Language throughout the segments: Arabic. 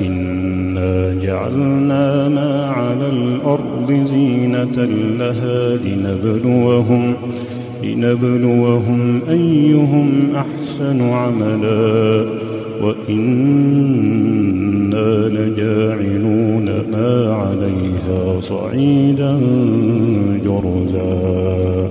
إنا جعلنا ما على الأرض زينة لها لنبلوهم لنبلوهم أيهم أحسن عملا وإنا لجاعلون ما عليها صعيدا جرزا.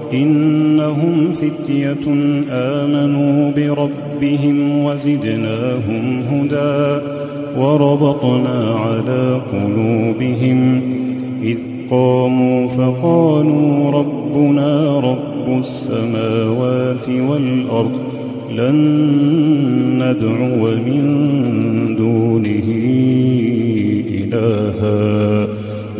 إنهم فتية آمنوا بربهم وزدناهم هدى وربطنا على قلوبهم إذ قاموا فقالوا ربنا رب السماوات والأرض لن ندعو من دونه إلها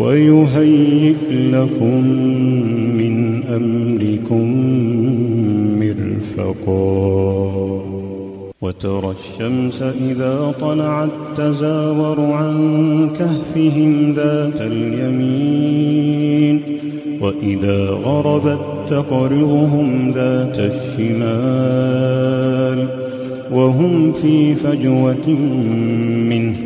ويهيئ لكم من أمركم مرفقا. وترى الشمس إذا طلعت تزاور عن كهفهم ذات اليمين. وإذا غربت تقرضهم ذات الشمال. وهم في فجوة منه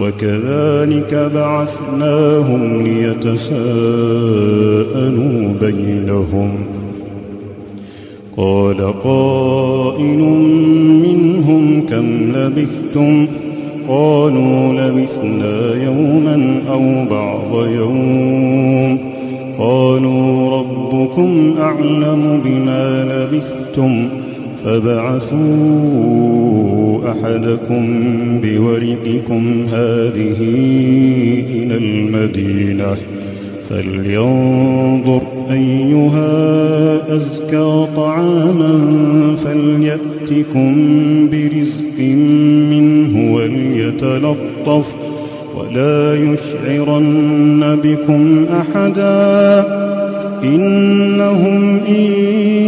وكذلك بعثناهم ليتساءلوا بينهم. قال قائل منهم كم لبثتم؟ قالوا لبثنا يوما أو بعض يوم. قالوا ربكم أعلم بما لبثتم. فبعثوا أحدكم بورقكم هذه إلى المدينة فلينظر أيها أزكى طعاما فليأتكم برزق منه وليتلطف ولا يشعرن بكم أحدا إنهم إن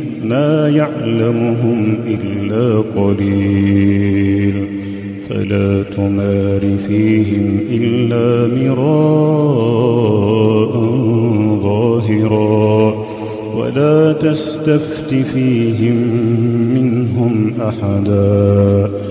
ما يعلمهم إلا قليل. فلا تمار فيهم إلا مراء ظاهرا. ولا تستفت فيهم منهم أحدا.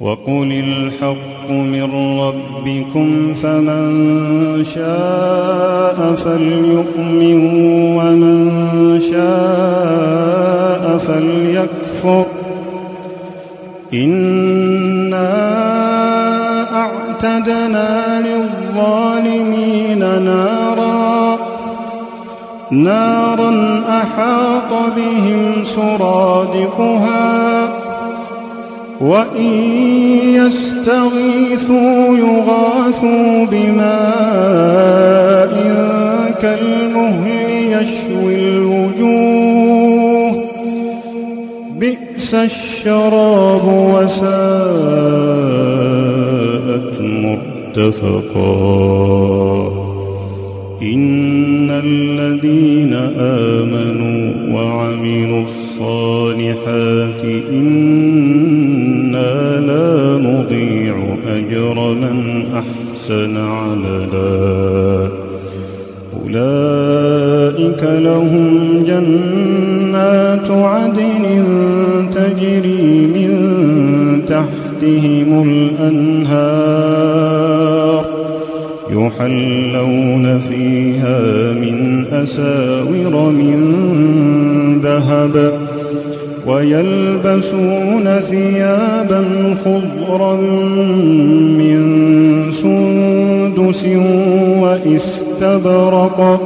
وقل الحق من ربكم فمن شاء فليؤمن ومن شاء فليكفر إنا أعتدنا للظالمين نارا نارا أحاط بهم سرادقها وإن يستغيثوا يغاثوا بماء كالمهل يشوي الوجوه. بئس الشراب وساءت مرتفقا. إن الذين آمنوا وعملوا الصالحات إنا لا نضيع أجر من أحسن عملا. أولئك لهم جنات عدن تجري من تحتهم الأنهار يحلون فيها من أساور من ذهب ويلبسون ثيابا خضرا من سندس واستبرق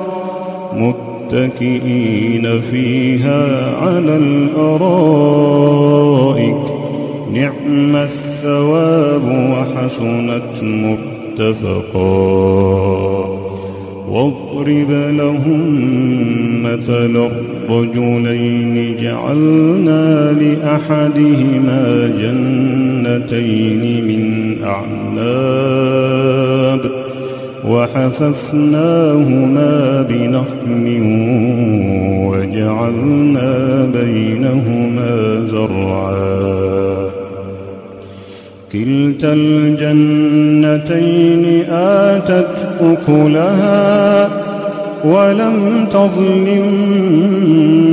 متكئين فيها على الأرائك نعم الثواب وحسنت متفقا واضرب لهم مثل الرجلين جعلنا لأحدهما جنتين من أعناب وحففناهما بنخل وجعلنا بينهما زرعا. كلتا الجنتين آتت أكلها ولم تظلم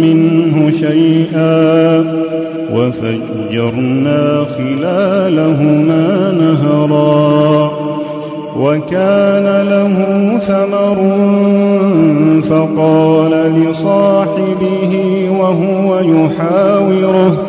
منه شيئا وفجرنا خلالهما نهرا وكان له ثمر فقال لصاحبه وهو يحاوره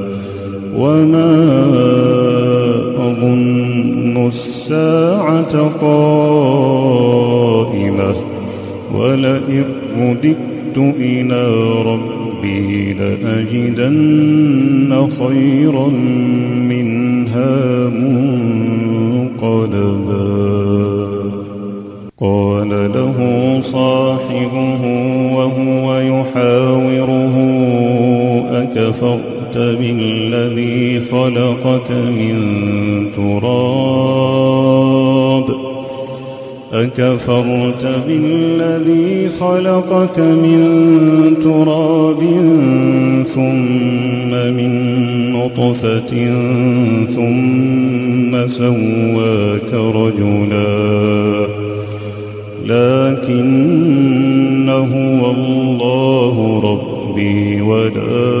وما أظن الساعة قائمة ولئن رددت إلى ربي لأجدن خيرا منها خلقك من تراب. أكفرت بالذي خلقك من تراب ثم من نطفة ثم سواك رجلا. لكن هو الله ربي ولا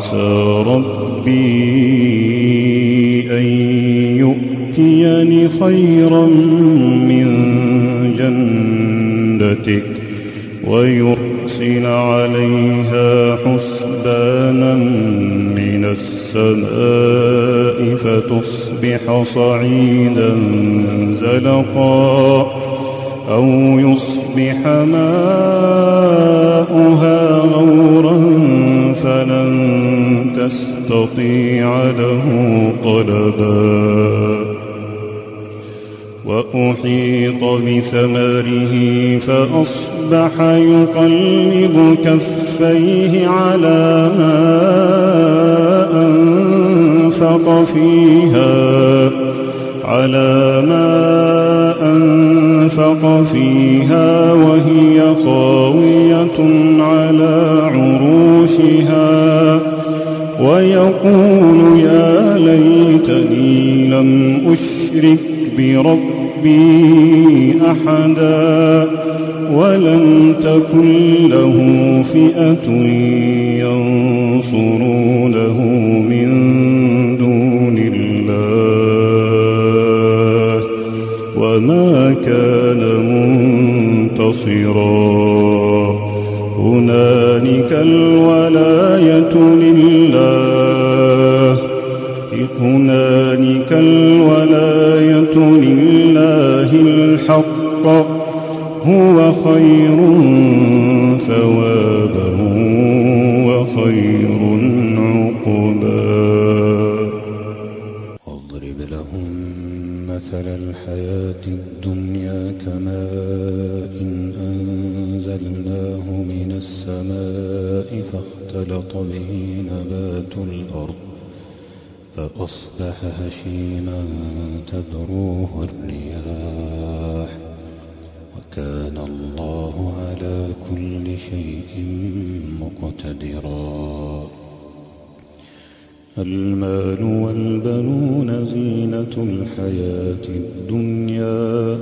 فعسى ربي أن يؤتيني خيرا من جنتك ويرسل عليها حسبانا من السماء فتصبح صعيدا زلقا أو يصبح ماؤها غورا فلن تستطيع له طلبا. وأحيط بثمره فأصبح يقلب كفيه على ما أنفق فيها على ما أنفق فيها وهي خاوية على عروشها. ويقول يا ليتني لم أشرك بربي أحدا ولم تكن له فئة ينصرونه من دون الله وما كان منتصرا. هنالك الولاية لله. هنالك الولاية لله الحق. هو خير ثوابا وخير عقبا واضرب لهم مثل الحياة الدنيا السماء فاختلط به نبات الأرض فأصبح هشيما تذروه الرياح وكان الله على كل شيء مقتدرا المال والبنون زينة الحياة الدنيا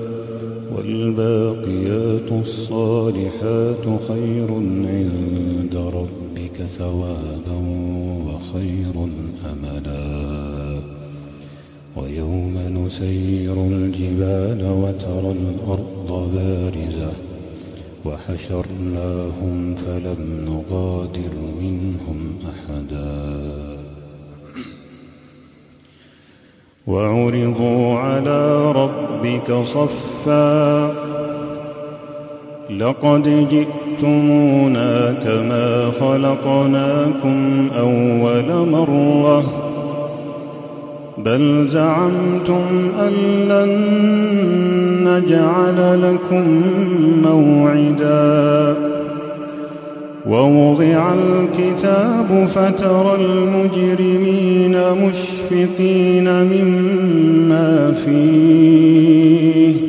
والباقيات الصالحات خير عند ربك ثوابا وخير أملا. ويوم نسير الجبال وترى الأرض بارزة وحشرناهم فلم نغادر منهم أحدا. وعرضوا على ربك صفا لقد جئتمونا كما خلقناكم أول مرة. بل زعمتم أن لن نجعل لكم موعدا. ووضع الكتاب فترى المجرمين مشفقين مما فيه.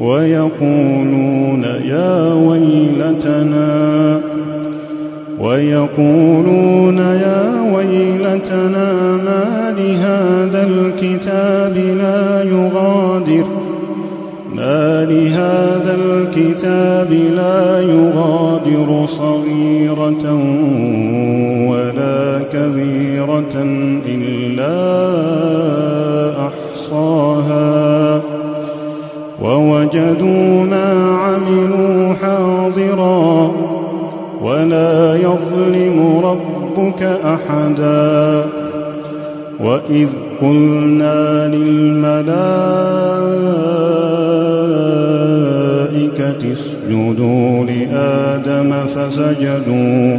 ويقولون يا ويلتنا ويقولون يا ويلتنا ما لهذا الكتاب لا يغادر ما لهذا الكتاب لا يغادر صغيرة ولا كبيرة. ووجدوا ما عملوا حاضرا ولا يظلم ربك أحدا. وإذ قلنا للملائكة اسجدوا لآدم فسجدوا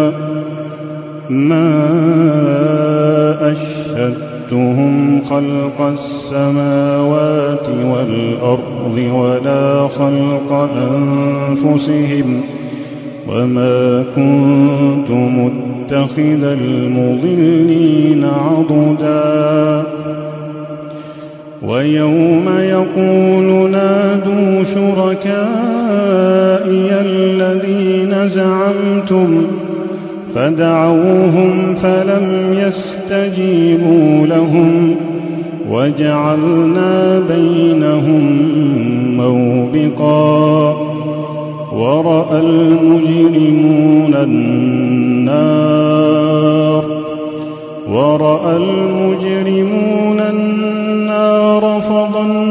ما أشهدتهم خلق السماوات والأرض ولا خلق أنفسهم وما كنت متخذ المضلين عضدا. ويوم يقول نادوا شركائي الذين زعمتم فدعوهم فلم يستجيبوا لهم وجعلنا بينهم موبقا ورأى المجرمون النار ورأى المجرمون النار فظنوا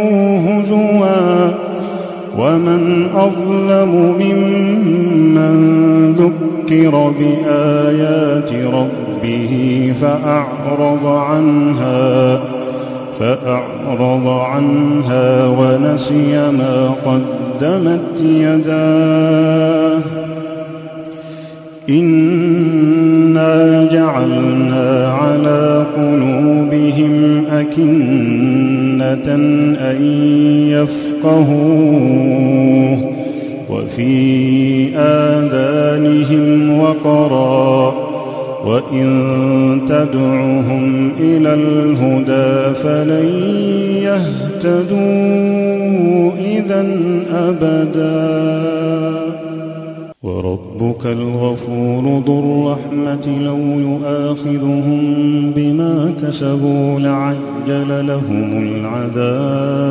ومن أظلم ممن ذكر بآيات ربه فأعرض عنها فأعرض عنها ونسي ما قدمت يداه. إنا جعلنا على قلوبهم أكنة أن يفقهوه وفي آذانهم وقرا وإن تدعهم إلى الهدى فلن يهتدوا إذا أبداً وربك الغفور ذو الرحمة لو يؤاخذهم بما كسبوا لعجل لهم العذاب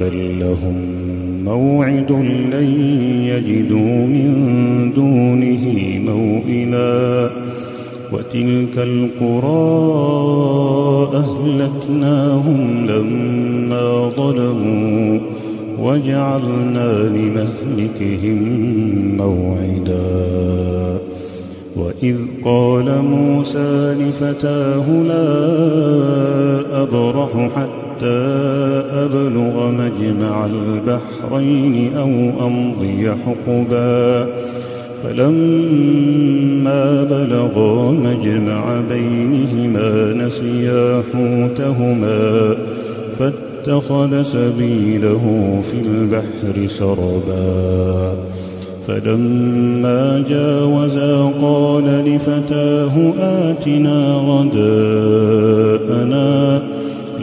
بل لهم موعد لن يجدوا من دونه موئلا وتلك القرى أهلكناهم لما ظلموا وجعلنا لمهلكهم موعدا. وإذ قال موسى لفتاه لا أبرح حتى أبلغ مجمع البحرين أو أمضي حقبا. فلما بلغا مجمع بينهما نسيا حوتهما فاتخذ سبيله في البحر سربا فلما جاوزا قال لفتاه آتنا غداءنا.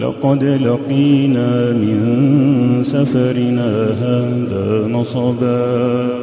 لقد لقينا من سفرنا هذا نصبا.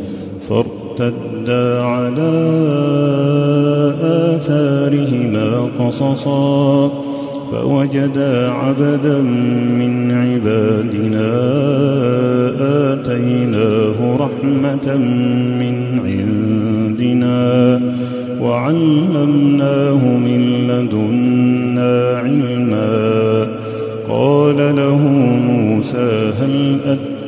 فارتدا على آثارهما قصصا فوجدا عبدا من عبادنا آتيناه رحمة من عندنا وعلمناه من لدنا علما. قال له موسى هل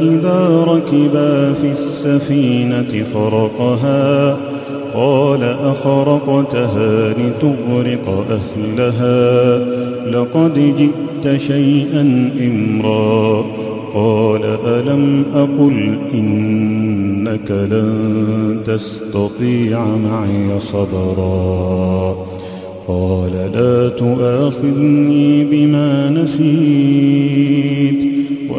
إذا ركبا في السفينة خرقها. قال أخرقتها لتغرق أهلها. لقد جئت شيئا إمرا. قال ألم أقل إنك لن تستطيع معي صبرا. قال لا تؤاخذني بما نسيت.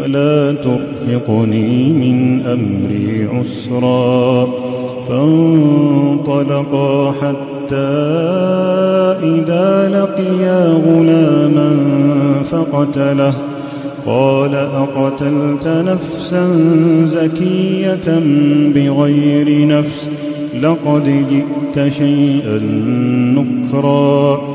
ولا ترهقني من أمري عسرا. فانطلقا حتى إذا لقيا غلاما فقتله. قال أقتلت نفسا زكية بغير نفس لقد جئت شيئا نكرا.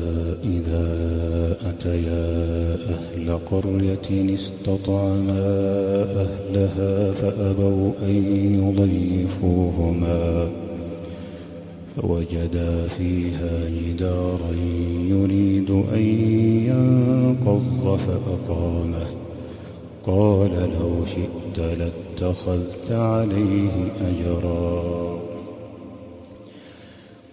إذا أتيا أهل قرية استطعما أهلها فأبوا أن يضيفوهما فوجدا فيها جدارا يريد أن ينقض فأقامه. قال لو شئت لاتخذت عليه أجرا.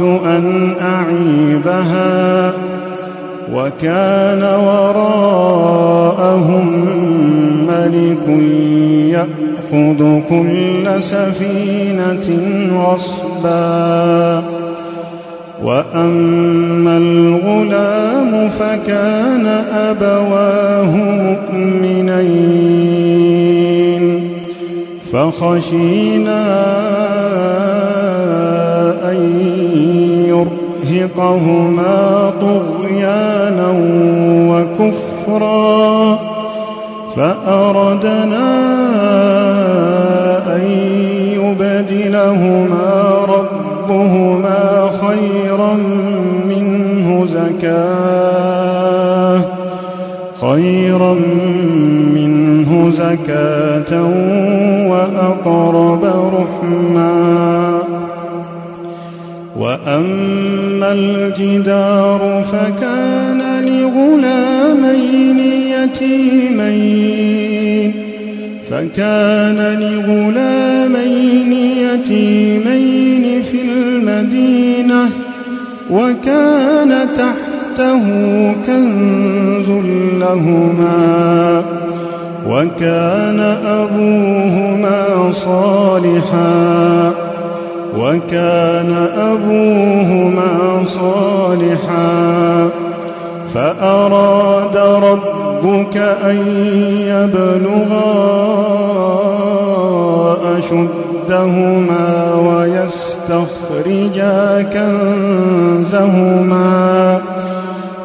أن أعيبها وكان وراءهم ملك يأخذ كل سفينة غصبا وأما الغلام فكان أبواه مؤمنين. فخشينا أن يرهقهما طغيانا وكفرا فأردنا أن يبدلهما ربهما خيرا منه زكاة خيرا منه زكاة وأقرب رحما وأما الجدار فكان لغلامين يتيمين فكان لغلامين يتيمين في المدينة وكان تحته كنز لهما وكان أبوهما صالحا وكان أبوهما صالحا فأراد ربك أن يبلغا أشدهما ويستخرجا كنزهما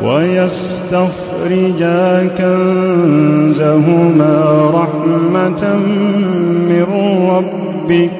ويستخرجا كنزهما رحمة من ربك.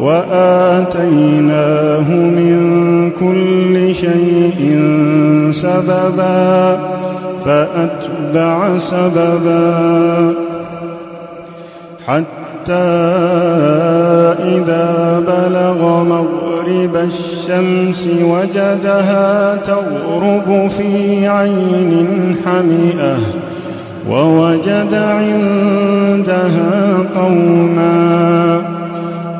وآتيناه من كل شيء سببا فأتبع سببا. حتى إذا بلغ مغرب الشمس وجدها تغرب في عين حمئة ووجد عندها قوما.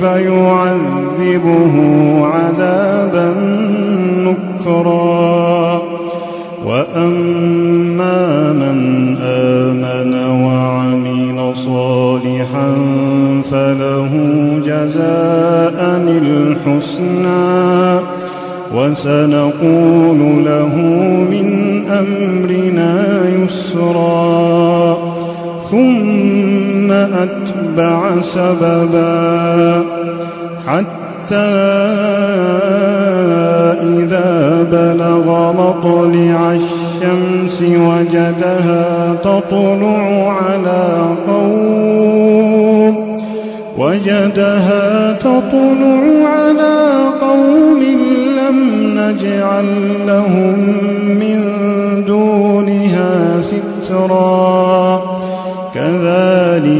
فيعذبه عذابا نكرا. وأما من آمن وعمل صالحا فله جزاء الحسنى. وسنقول له من أمرنا يسرا. ثم أتبع سببا حتى إذا بلغ مطلع الشمس وجدها تطلع على قوم وجدها تطلع على قوم لم نجعل لهم من دونها سترا كذلك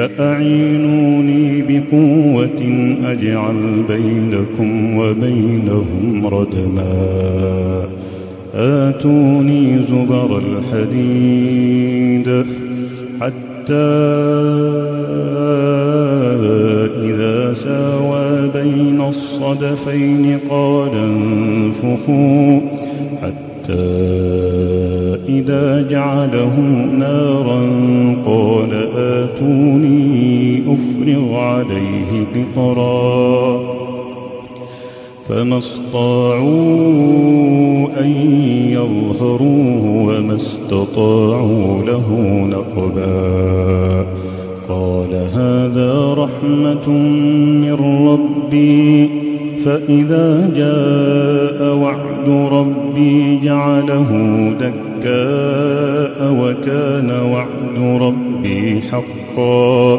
فأعينوني بقوة أجعل بينكم وبينهم ردما. آتوني زبر الحديد حتى إذا ساوى بين الصدفين قال انفخوا قطرا فما استطاعوا أن يظهروه وما استطاعوا له نقبا. قال هذا رحمة من ربي. فإذا جاء وعد ربي جعله دكاء وكان وعد ربي حقا.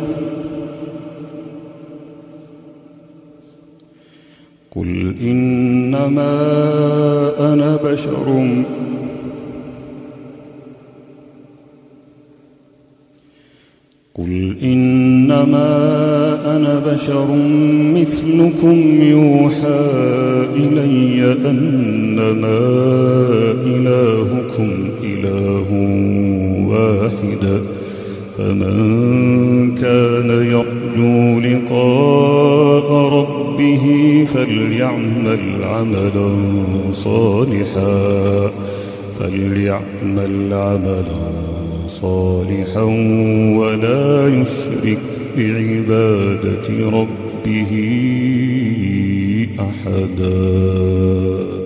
قل إنما أنا بشر قل إنما أنا بشر مثلكم يوحى إلي أنما إلهكم إله واحد فمن كان يرجو لقاء ربه فليعمل عملا صالحا فليعمل عملا صالحا ولا يشرك بعبادة ربه أحداً.